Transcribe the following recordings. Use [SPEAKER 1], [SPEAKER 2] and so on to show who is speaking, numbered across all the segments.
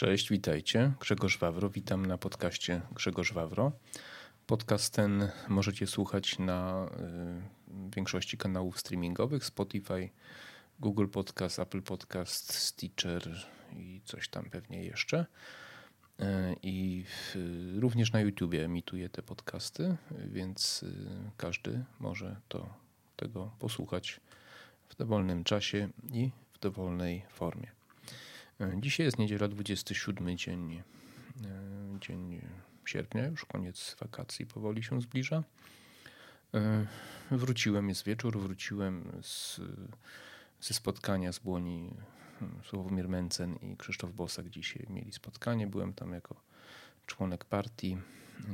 [SPEAKER 1] Cześć, witajcie. Grzegorz Wawro, witam na podcaście Grzegorz Wawro. Podcast ten możecie słuchać na y, większości kanałów streamingowych Spotify, Google Podcast, Apple Podcast, Stitcher i coś tam pewnie jeszcze. Y, I również na YouTubie emituję te podcasty, więc y, każdy może to, tego posłuchać w dowolnym czasie i w dowolnej formie. Dzisiaj jest niedziela 27 dzień, e, dzień sierpnia, już koniec wakacji powoli się zbliża. E, wróciłem, jest wieczór, wróciłem z, ze spotkania z Błoni. Hmm, Sławomir Mencen i Krzysztof Bosak dzisiaj mieli spotkanie. Byłem tam jako członek partii,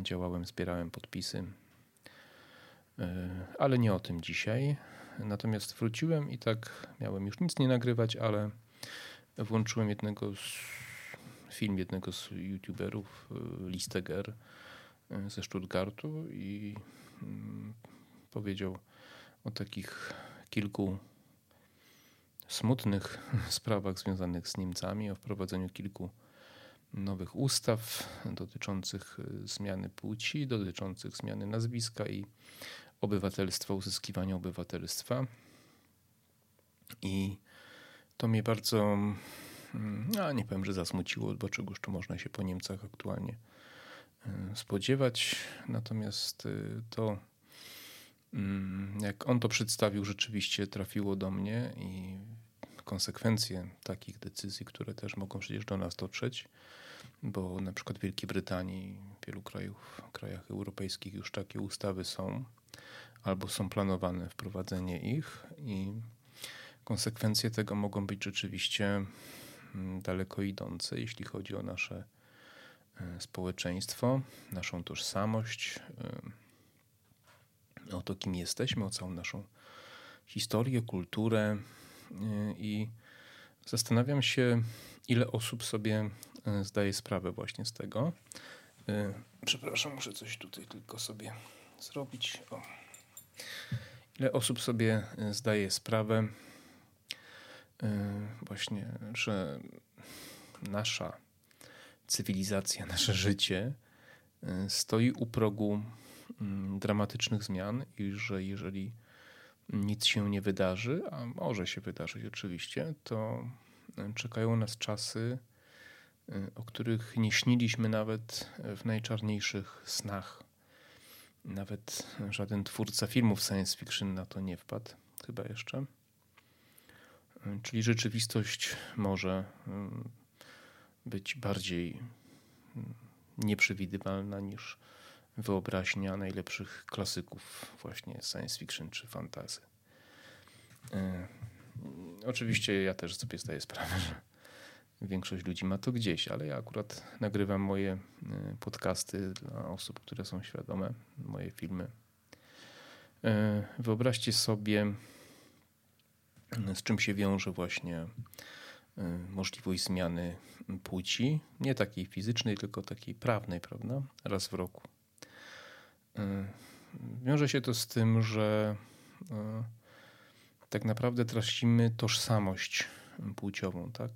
[SPEAKER 1] działałem, zbierałem podpisy. E, ale nie o tym dzisiaj. Natomiast wróciłem i tak miałem już nic nie nagrywać, ale włączyłem jednego z, film jednego z youtuberów, e, Listeger e, ze Stuttgartu i mm, powiedział o takich kilku smutnych sprawach związanych z Niemcami, o wprowadzeniu kilku nowych ustaw dotyczących e, zmiany płci, dotyczących zmiany nazwiska i obywatelstwa, uzyskiwania obywatelstwa. I to mnie bardzo, no, nie powiem, że zasmuciło, bo czegoż tu można się po Niemcach aktualnie e, spodziewać. Natomiast e, to, mm, jak on to przedstawił, rzeczywiście trafiło do mnie i konsekwencje takich decyzji, które też mogą przecież do nas dotrzeć, bo na przykład w Wielkiej Brytanii, w wielu krajów, krajach europejskich już takie ustawy są, albo są planowane wprowadzenie ich i konsekwencje tego mogą być rzeczywiście mm, daleko idące, jeśli chodzi o nasze e, społeczeństwo, naszą tożsamość, e, o to, kim jesteśmy, o całą naszą historię, kulturę. E, I zastanawiam się, ile osób sobie zdaje sprawę właśnie z tego. Przepraszam, muszę coś tutaj tylko sobie zrobić. O. Ile osób sobie zdaje sprawę właśnie, że nasza cywilizacja, nasze życie y, stoi u progu mm, dramatycznych zmian i że jeżeli nic się nie wydarzy, a może się wydarzyć oczywiście, to y, czekają nas czasy, o których nie śniliśmy nawet w najczarniejszych snach. Nawet żaden twórca filmów science fiction na to nie wpadł, chyba jeszcze. Czyli rzeczywistość może mm, być bardziej mm, nieprzewidywalna niż wyobraźnia najlepszych klasyków właśnie science fiction czy fantasy. Oczywiście ja też sobie zdaję sprawę, że większość ludzi ma to gdzieś, ale ja akurat nagrywam moje podcasty dla osób, które są świadome, moje filmy. Wyobraźcie sobie z czym się wiąże właśnie y, możliwość zmiany płci, nie takiej fizycznej, tylko takiej prawnej, prawda? Raz w roku. Y, wiąże się to z tym, że y, tak naprawdę tracimy tożsamość płciową, tak?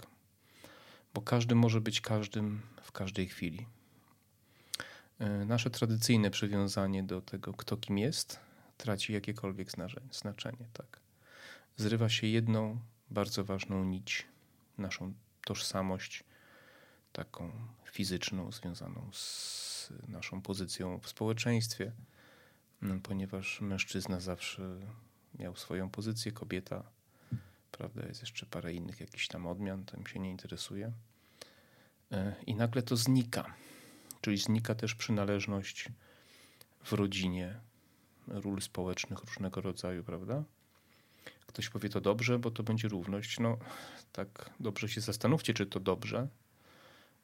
[SPEAKER 1] Bo każdy może być każdym w każdej chwili. Nasze tradycyjne przywiązanie do tego, kto kim jest, traci jakiekolwiek znaczenie, tak? Zrywa się jedną bardzo ważną nić, naszą tożsamość, taką fizyczną, związaną z naszą pozycją w społeczeństwie, no, ponieważ mężczyzna zawsze miał swoją pozycję, kobieta, prawda, jest jeszcze parę innych jakichś tam odmian, tym się nie interesuje. E, I nagle to znika, czyli znika też przynależność w rodzinie, ról społecznych różnego rodzaju, prawda? Ktoś powie to dobrze, bo to będzie równość. No tak dobrze się zastanówcie, czy to dobrze.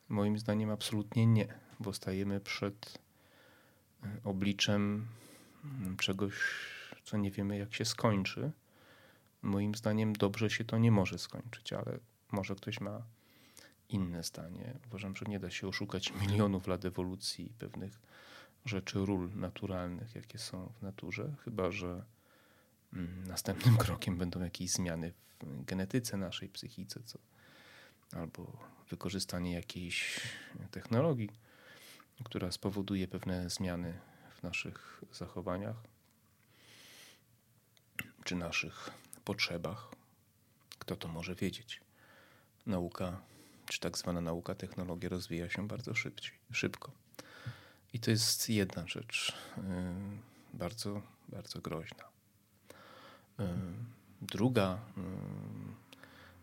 [SPEAKER 1] Moim zdaniem absolutnie nie, bo stajemy przed e, obliczem mm, czegoś, co nie wiemy jak się skończy. Moim zdaniem dobrze się to nie może skończyć, ale może ktoś ma inne zdanie. Uważam, że nie da się oszukać milionów lat ewolucji i pewnych rzeczy, ról naturalnych, jakie są w naturze, chyba że następnym krokiem będą jakieś zmiany w genetyce naszej, psychice, co albo wykorzystanie jakiejś technologii, która spowoduje pewne zmiany w naszych zachowaniach czy naszych potrzebach. Kto to może wiedzieć? Nauka, czy tak zwana nauka, technologia rozwija się bardzo szybciej, szybko. I to jest jedna rzecz yy, bardzo, bardzo groźna. Druga,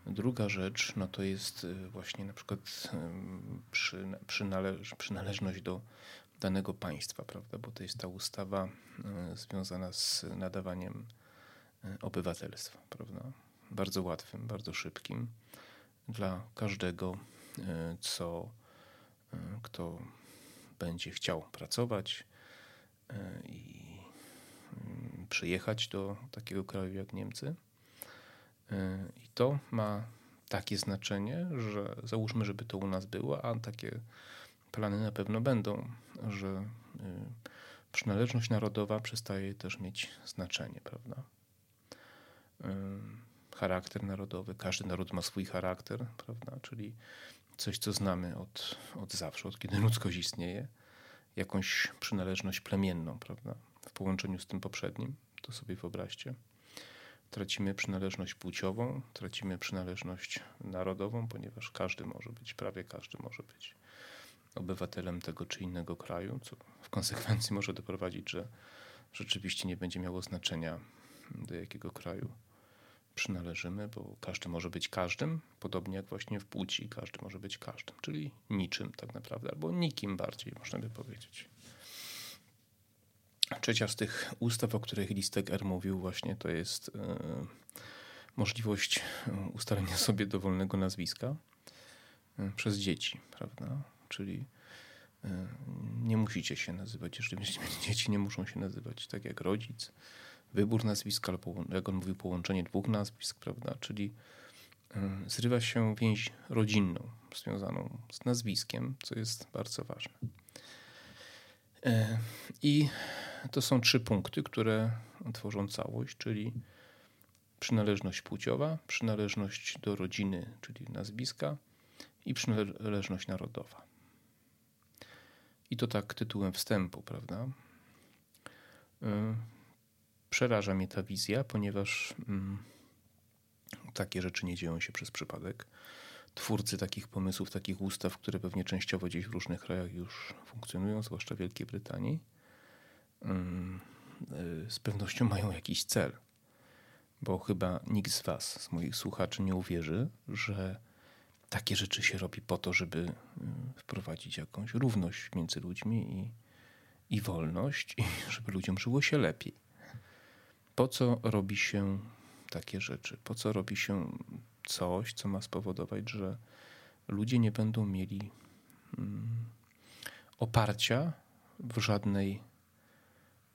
[SPEAKER 1] druga rzecz no to jest właśnie na przykład przy, przynależ, przynależność do danego państwa, prawda? Bo to jest ta ustawa związana z nadawaniem obywatelstwa, prawda? Bardzo łatwym, bardzo szybkim dla każdego, co kto będzie chciał pracować e, i przyjechać do takiego kraju jak Niemcy. E, I to ma takie znaczenie, że załóżmy, żeby to u nas było, a takie plany na pewno będą, że e, przynależność narodowa przestaje też mieć znaczenie, prawda? Charakter narodowy, każdy naród ma swój charakter, prawda? Czyli coś, co znamy od, od zawsze, od kiedy ludzkość istnieje, jakąś przynależność plemienną, prawda? W połączeniu z tym poprzednim, to sobie wyobraźcie. Tracimy przynależność płciową, tracimy przynależność narodową, ponieważ każdy może być, prawie każdy może być obywatelem tego czy innego kraju, co w konsekwencji może doprowadzić, że rzeczywiście nie będzie miało znaczenia, do jakiego kraju przynależymy, bo każdy może być każdym, podobnie jak właśnie w płci, każdy może być każdym, czyli niczym tak naprawdę, albo nikim bardziej, można by powiedzieć. Trzecia z tych ustaw, o których listek R mówił, właśnie to jest e, możliwość ustalenia sobie dowolnego nazwiska e, przez dzieci, prawda? Czyli e, nie musicie się nazywać, jeżeli dzieci nie muszą się nazywać tak jak rodzic, wybór nazwiska, albo jak on mówił, połączenie dwóch nazwisk, prawda? Czyli e, zrywa się więź rodzinną związaną z nazwiskiem, co jest bardzo ważne. E, I to są trzy punkty, które tworzą całość, czyli przynależność płciowa, przynależność do rodziny, czyli nazwiska i przynależność narodowa. I to tak tytułem wstępu, prawda? E, przeraża mnie ta wizja, ponieważ mm, takie rzeczy nie dzieją się przez przypadek. Twórcy takich pomysłów, takich ustaw, które pewnie częściowo gdzieś w różnych krajach już funkcjonują, zwłaszcza w Wielkiej Brytanii, mm, y, z pewnością mają jakiś cel. Bo chyba nikt z Was, z moich słuchaczy, nie uwierzy, że takie rzeczy się robi po to, żeby y, wprowadzić jakąś równość między ludźmi i, i wolność, i żeby ludziom żyło się lepiej po co robi się takie rzeczy? Po co robi się coś, co ma spowodować, że ludzie nie będą mieli mm, oparcia w żadnej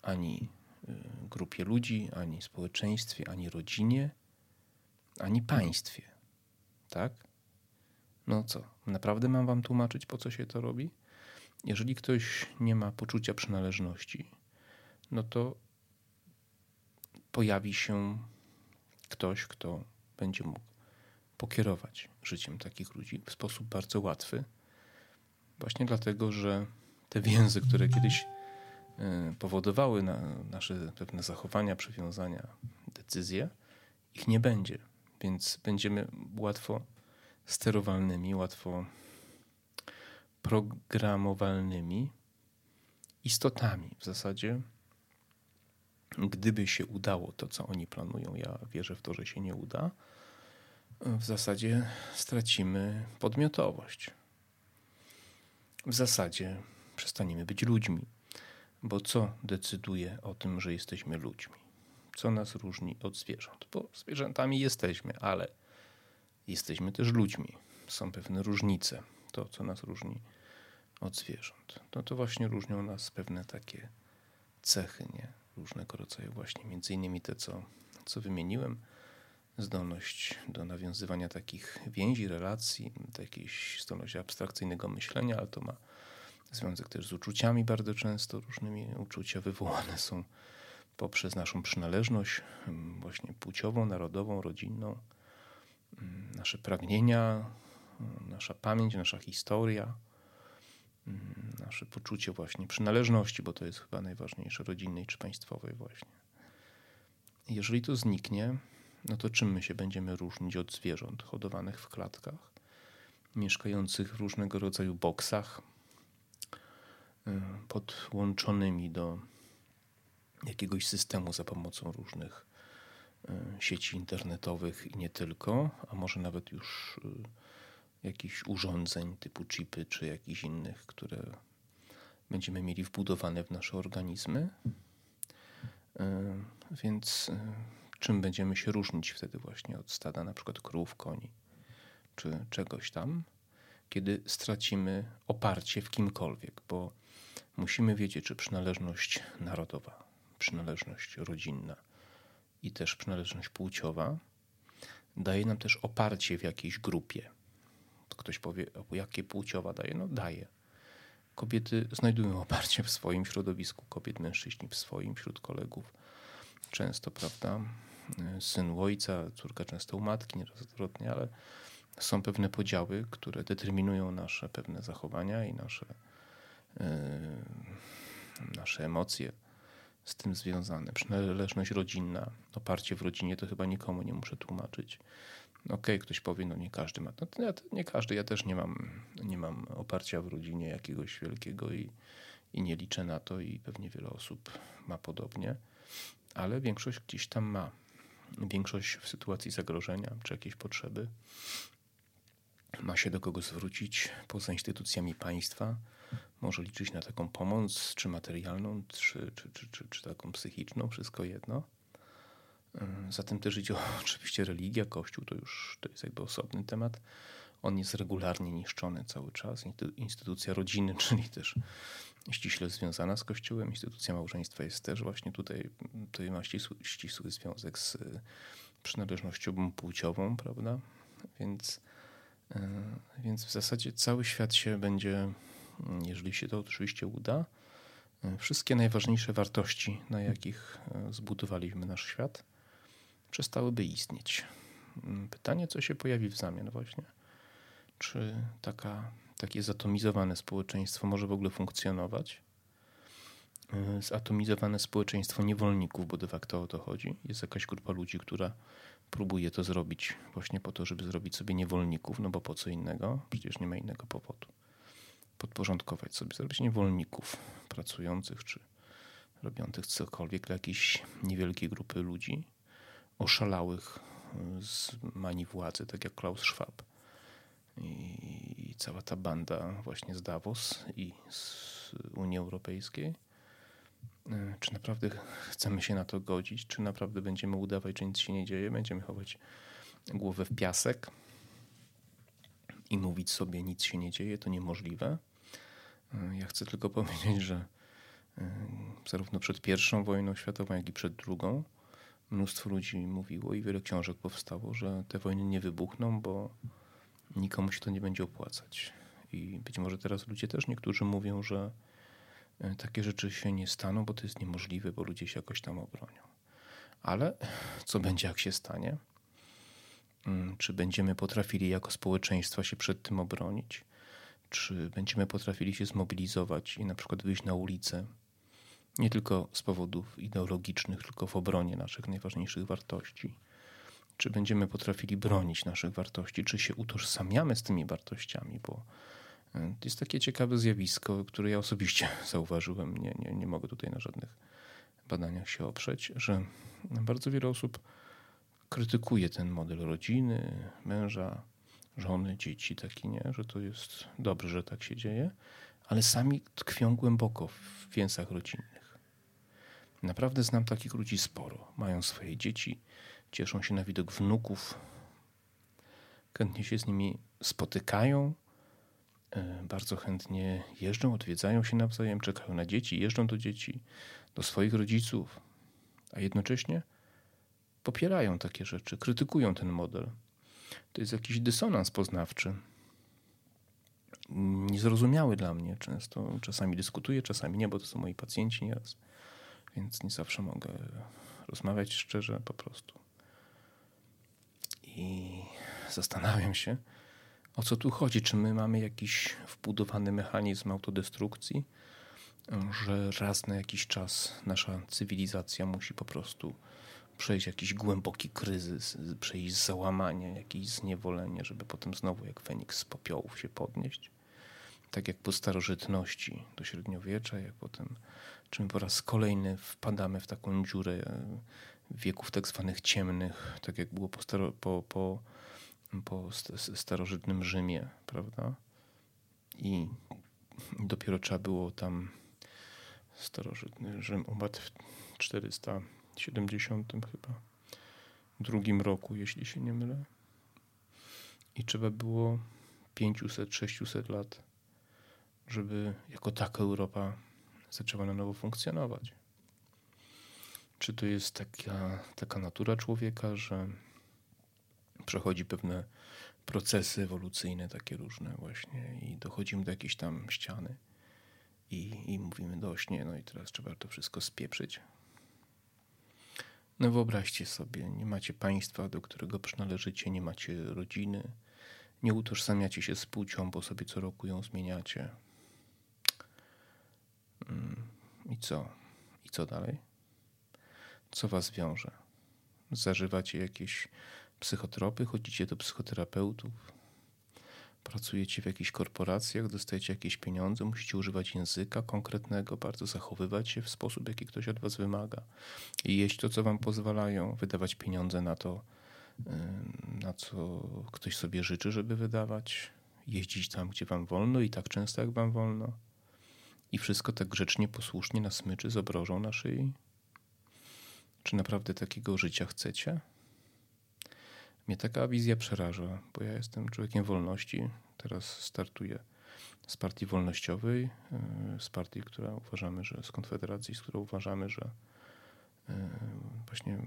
[SPEAKER 1] ani y, grupie ludzi, ani społeczeństwie, ani rodzinie, ani państwie. Tak? No co, naprawdę mam wam tłumaczyć, po co się to robi? Jeżeli ktoś nie ma poczucia przynależności, no to pojawi się ktoś, kto będzie mógł pokierować życiem takich ludzi w sposób bardzo łatwy. Właśnie dlatego, że te więzy, które kiedyś e, powodowały na nasze pewne zachowania, przywiązania, decyzje, ich nie będzie. Więc będziemy łatwo sterowalnymi, łatwo programowalnymi istotami w zasadzie gdyby się udało to, co oni planują, ja wierzę w to, że się nie uda, w zasadzie stracimy podmiotowość. W zasadzie przestaniemy być ludźmi, bo co decyduje o tym, że jesteśmy ludźmi? Co nas różni od zwierząt? Bo zwierzętami jesteśmy, ale jesteśmy też ludźmi. Są pewne różnice. To, co nas różni od zwierząt. No to właśnie różnią nas pewne takie cechy, nie? różnego rodzaju właśnie, między innymi te, co, co wymieniłem, zdolność do nawiązywania takich więzi, relacji, jakieś zdolność abstrakcyjnego myślenia, ale to ma związek też z uczuciami bardzo często. Różnymi uczucia wywołane są poprzez naszą przynależność właśnie płciową, narodową, rodzinną, nasze pragnienia, nasza pamięć, nasza historia, mm, nasze poczucie właśnie przynależności, bo to jest chyba najważniejsze, rodzinnej czy państwowej właśnie. Jeżeli to zniknie, no to czym my się będziemy różnić od zwierząt hodowanych w klatkach, mieszkających w różnego rodzaju boksach, y, podłączonymi do jakiegoś systemu za pomocą różnych y, sieci internetowych i nie tylko, a może nawet już y, jakichś urządzeń typu chipy czy jakichś innych, które będziemy mieli wbudowane w nasze organizmy. Więc czym będziemy się różnić wtedy właśnie od stada na przykład krów, koni czy czegoś tam, kiedy stracimy oparcie w kimkolwiek, bo musimy wiedzieć, czy przynależność narodowa, przynależność rodzinna i też przynależność płciowa daje nam też oparcie w jakiejś grupie. Ktoś powie, jakie płciowa daje? No daje. Kobiety znajdują oparcie w swoim środowisku, kobiet, mężczyźni w swoim, wśród kolegów. Często, prawda? Syn u ojca, córka często u matki, nieraz odwrotnie, ale są pewne podziały, które determinują nasze pewne zachowania i nasze, yy, nasze emocje z tym związane. Przynależność rodzinna, oparcie w rodzinie, to chyba nikomu nie muszę tłumaczyć. Okej, okay, ktoś powie, no nie każdy ma. No nie każdy, ja też nie mam, nie mam oparcia w rodzinie jakiegoś wielkiego i, i nie liczę na to i pewnie wiele osób ma podobnie, ale większość gdzieś tam ma. Większość w sytuacji zagrożenia czy jakiejś potrzeby ma się do kogo zwrócić poza instytucjami państwa. Może liczyć na taką pomoc, czy materialną, czy, czy, czy, czy, czy taką psychiczną, wszystko jedno. Zatem też idzie oczywiście religia, kościół to już to jest jakby osobny temat. On jest regularnie niszczony cały czas. Instytucja rodziny, czyli też ściśle związana z kościołem. Instytucja małżeństwa jest też właśnie tutaj, tutaj ma ścisły, ścisły związek z przynależnością płciową, prawda? Więc E, więc w zasadzie cały świat się będzie, jeżeli się to oczywiście uda, e, wszystkie najważniejsze wartości, na jakich zbudowaliśmy nasz świat, przestałyby istnieć. Mm, pytanie, co się pojawi w zamian, właśnie. Czy taka, takie zatomizowane społeczeństwo może w ogóle funkcjonować? Zatomizowane społeczeństwo niewolników, bo de facto o to chodzi. Jest jakaś grupa ludzi, która próbuje to zrobić właśnie po to, żeby zrobić sobie niewolników, no bo po co innego? Przecież nie ma innego powodu. Podporządkować sobie, zrobić niewolników pracujących czy robiących cokolwiek dla jakiejś niewielkiej grupy ludzi, oszalałych z mani władzy, tak jak Klaus Schwab i cała ta banda właśnie z Davos i z Unii Europejskiej E, czy naprawdę chcemy się na to godzić? Czy naprawdę będziemy udawać, że nic się nie dzieje? Będziemy chować głowę w piasek i mówić sobie, nic się nie dzieje, to niemożliwe. E, ja chcę tylko powiedzieć, że e, zarówno przed pierwszą wojną światową, jak i przed drugą mnóstwo ludzi mówiło i wiele książek powstało, że te wojny nie wybuchną, bo nikomu się to nie będzie opłacać. I być może teraz ludzie też niektórzy mówią, że E, takie rzeczy się nie staną, bo to jest niemożliwe, bo ludzie się jakoś tam obronią. Ale co będzie, jak się stanie? Mm, czy będziemy potrafili jako społeczeństwo się przed tym obronić? Czy będziemy potrafili się zmobilizować i na przykład wyjść na ulicę? Nie tylko z powodów ideologicznych, tylko w obronie naszych najważniejszych wartości. Czy będziemy potrafili bronić naszych wartości? Czy się utożsamiamy z tymi wartościami? Bo to jest takie ciekawe zjawisko, które ja osobiście zauważyłem. Nie, nie, nie mogę tutaj na żadnych badaniach się oprzeć, że bardzo wiele osób krytykuje ten model rodziny, męża, żony, dzieci, taki nie, że to jest dobrze, że tak się dzieje, ale sami tkwią głęboko w więzach rodzinnych. Naprawdę znam takich ludzi sporo. Mają swoje dzieci, cieszą się na widok wnuków, chętnie się z nimi spotykają, E, bardzo chętnie jeżdżą, odwiedzają się nawzajem, czekają na dzieci, jeżdżą do dzieci, do swoich rodziców, a jednocześnie popierają takie rzeczy, krytykują ten model. To jest jakiś dysonans poznawczy. Niezrozumiały dla mnie często. Czasami dyskutuję, czasami nie, bo to są moi pacjenci nieraz. Więc nie zawsze mogę rozmawiać szczerze po prostu. I zastanawiam się, O co tu chodzi? Czy my mamy jakiś wbudowany mechanizm autodestrukcji, że raz na jakiś czas nasza cywilizacja musi po prostu przejść jakiś głęboki kryzys, przejść załamanie, jakieś zniewolenie, żeby potem znowu jak Feniks z popiołów się podnieść? Tak jak po starożytności do średniowiecza, jak potem, czy my po raz kolejny wpadamy w taką dziurę wieków tak zwanych ciemnych, tak jak było po, staro, po, po, po starożytnym Rzymie, prawda? I dopiero trzeba było tam starożytny Rzym upadł w 470 chyba drugim roku, jeśli się nie mylę. I trzeba było 500-600 lat, żeby jako taka Europa zaczęła na nowo funkcjonować. Czy to jest taka, taka natura człowieka, że przechodzi pewne procesy ewolucyjne, takie różne właśnie, i dochodzimy do jakiejś tam ściany i, i mówimy dość, nie, no i teraz trzeba to wszystko spieprzyć. No wyobraźcie sobie, nie macie państwa, do którego przynależycie, nie macie rodziny, nie utożsamiacie się z płcią, bo sobie co roku ją zmieniacie. Mm, I co? I co dalej? Co was wiąże? Zażywacie jakieś psychotropy, chodzicie do psychoterapeutów, pracujecie w jakichś korporacjach, dostajecie jakieś pieniądze, musicie używać języka konkretnego, bardzo zachowywać się w sposób, jaki ktoś od was wymaga i jeść to, co wam pozwalają, wydawać pieniądze na to, na co ktoś sobie życzy, żeby wydawać, jeździć tam, gdzie wam wolno i tak często, jak wam wolno. I wszystko tak grzecznie, posłusznie na smyczy z obrożą na szyi? Czy naprawdę takiego życia chcecie? Mnie taka wizja przeraża, bo ja jestem człowiekiem wolności. Teraz startuję z partii wolnościowej, e, z partii, która uważamy, że z Konfederacji, z którą uważamy, że e, właśnie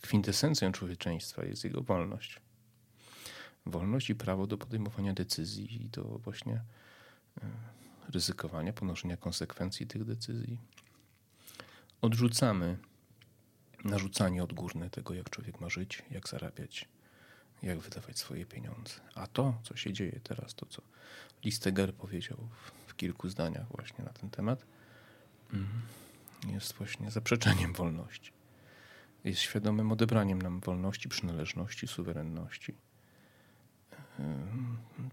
[SPEAKER 1] kwintesencją człowieczeństwa jest jego wolność. Wolność i prawo do podejmowania decyzji i do właśnie e, ryzykowania, ponoszenia konsekwencji tych decyzji. Odrzucamy narzucanie odgórne tego, jak człowiek ma żyć, jak zarabiać, jak wydawać swoje pieniądze. A to, co się dzieje teraz, to co Listeger powiedział w, w kilku zdaniach właśnie na ten temat, mm, jest właśnie zaprzeczeniem wolności. Jest świadomym odebraniem nam wolności, przynależności, suwerenności.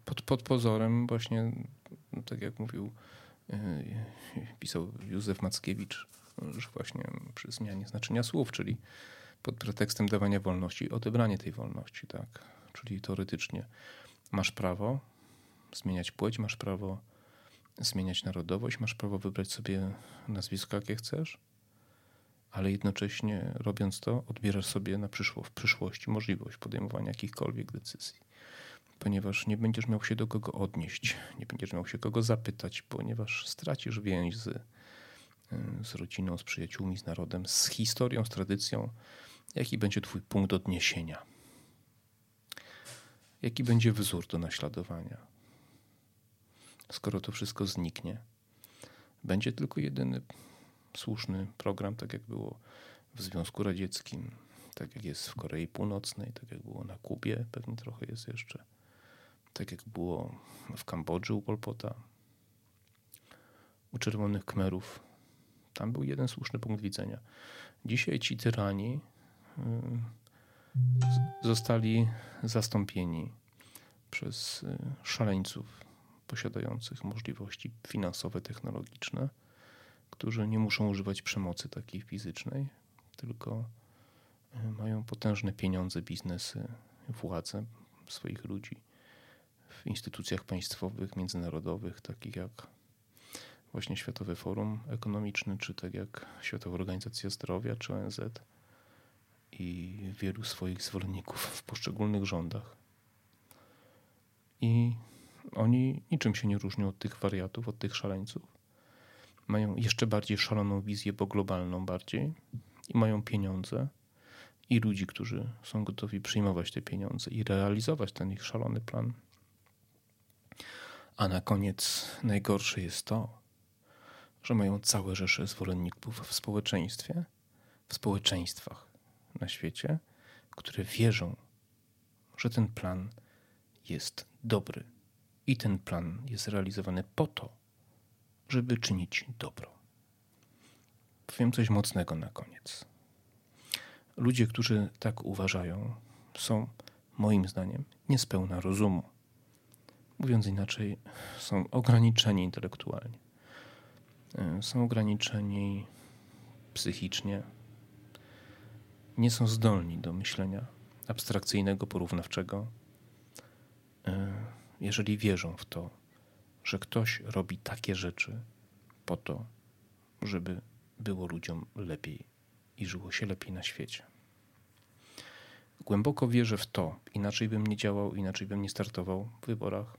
[SPEAKER 1] Pod, pod pozorem właśnie, tak jak mówił, pisał Józef Mackiewicz, że właśnie przy zmianie znaczenia słów, czyli pod pretekstem dawania wolności, odebranie tej wolności, tak. Czyli teoretycznie masz prawo zmieniać płeć, masz prawo zmieniać narodowość, masz prawo wybrać sobie nazwisko, jakie chcesz, ale jednocześnie robiąc to, odbierasz sobie na przyszło, w przyszłości możliwość podejmowania jakichkolwiek decyzji. Ponieważ nie będziesz miał się do kogo odnieść, nie będziesz miał się kogo zapytać, ponieważ stracisz więź z z rodziną, z przyjaciółmi, z narodem, z historią, z tradycją. Jaki będzie Twój punkt odniesienia? Jaki będzie wzór do naśladowania? Skoro to wszystko zniknie, będzie tylko jedyny słuszny program, tak jak było w Związku Radzieckim, tak jak jest w Korei Północnej, tak jak było na Kubie, pewnie trochę jest jeszcze, tak jak było w Kambodży u Polpota, u Czerwonych Kmerów tam był jeden słuszny punkt widzenia. Dzisiaj ci tyrani y, zostali zastąpieni przez y, szaleńców posiadających możliwości finansowe, technologiczne, którzy nie muszą używać przemocy takiej fizycznej, tylko y, mają potężne pieniądze, biznesy, władzę swoich ludzi w instytucjach państwowych, międzynarodowych, takich jak właśnie Światowe Forum Ekonomiczne, czy tak jak Światowa Organizacja Zdrowia, czy ONZ i wielu swoich zwolenników w poszczególnych rządach. I oni niczym się nie różnią od tych wariatów, od tych szaleńców. Mają jeszcze bardziej szaloną wizję, bo globalną bardziej i mają pieniądze i ludzi, którzy są gotowi przyjmować te pieniądze i realizować ten ich szalony plan. A na koniec najgorsze jest to, że mają całe rzesze zwolenników w społeczeństwie, w społeczeństwach na świecie, które wierzą, że ten plan jest dobry i ten plan jest realizowany po to, żeby czynić dobro. Powiem coś mocnego na koniec. Ludzie, którzy tak uważają, są moim zdaniem niespełna rozumu. Mówiąc inaczej, są ograniczeni intelektualnie. E, są ograniczeni psychicznie. Nie są zdolni do myślenia abstrakcyjnego, porównawczego. E, jeżeli wierzą w to, że ktoś robi takie rzeczy po to, żeby było ludziom lepiej i żyło się lepiej na świecie. Głęboko wierzę w to, inaczej bym nie działał, inaczej bym nie startował w wyborach,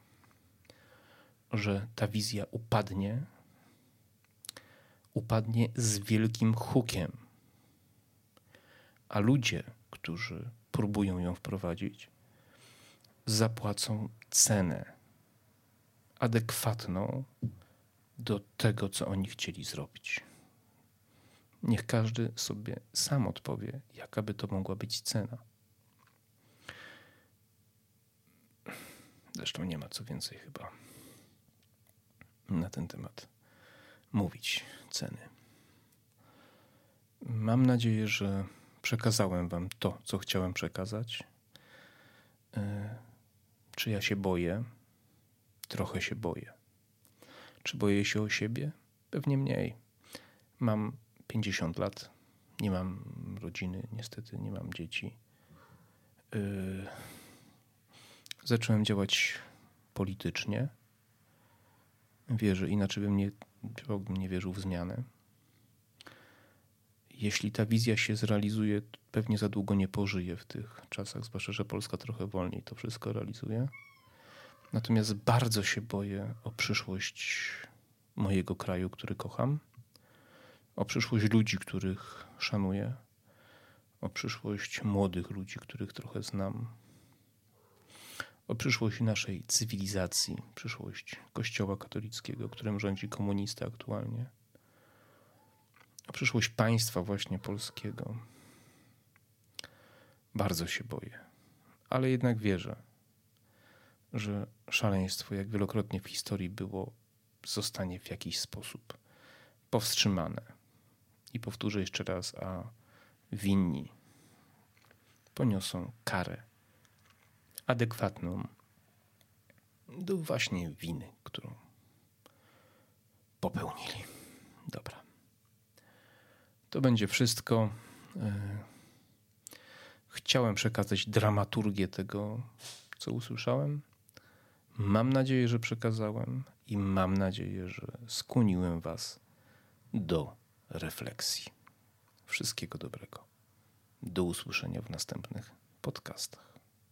[SPEAKER 1] że ta wizja upadnie, upadnie z wielkim hukiem. A ludzie, którzy próbują ją wprowadzić, zapłacą cenę adekwatną do tego, co oni chcieli zrobić. Niech każdy sobie sam odpowie, jaka by to mogła być cena. Zresztą nie ma co więcej chyba na ten temat mówić ceny. Mam nadzieję, że przekazałem Wam to, co chciałem przekazać. E, czy ja się boję? Trochę się boję. Czy boję się o siebie? Pewnie mniej. Mam 50 lat, nie mam rodziny, niestety nie mam dzieci. Yy, zacząłem działać politycznie. Wierzę, inaczej bym nie, bym nie wierzył w zmianę. Jeśli ta wizja się zrealizuje, pewnie za długo nie pożyję w tych czasach, zwłaszcza, że Polska trochę wolniej to wszystko realizuje. Natomiast bardzo się boję o przyszłość mojego kraju, który kocham, o przyszłość ludzi, których szanuję, o przyszłość młodych ludzi, których trochę znam, o przyszłość naszej cywilizacji, przyszłość Kościoła katolickiego, którym rządzi komunista aktualnie, o przyszłość państwa właśnie polskiego. Bardzo się boję, ale jednak wierzę, że szaleństwo, jak wielokrotnie w historii było, zostanie w jakiś sposób powstrzymane. I powtórzę jeszcze raz, a winni poniosą karę adekwatną do właśnie winy, którą popełnili. Dobra. To będzie wszystko. E, chciałem przekazać dramaturgię tego, co usłyszałem. Mam nadzieję, że przekazałem i mam nadzieję, że skłoniłem Was do refleksji. Wszystkiego dobrego. Do usłyszenia w następnych podcastach.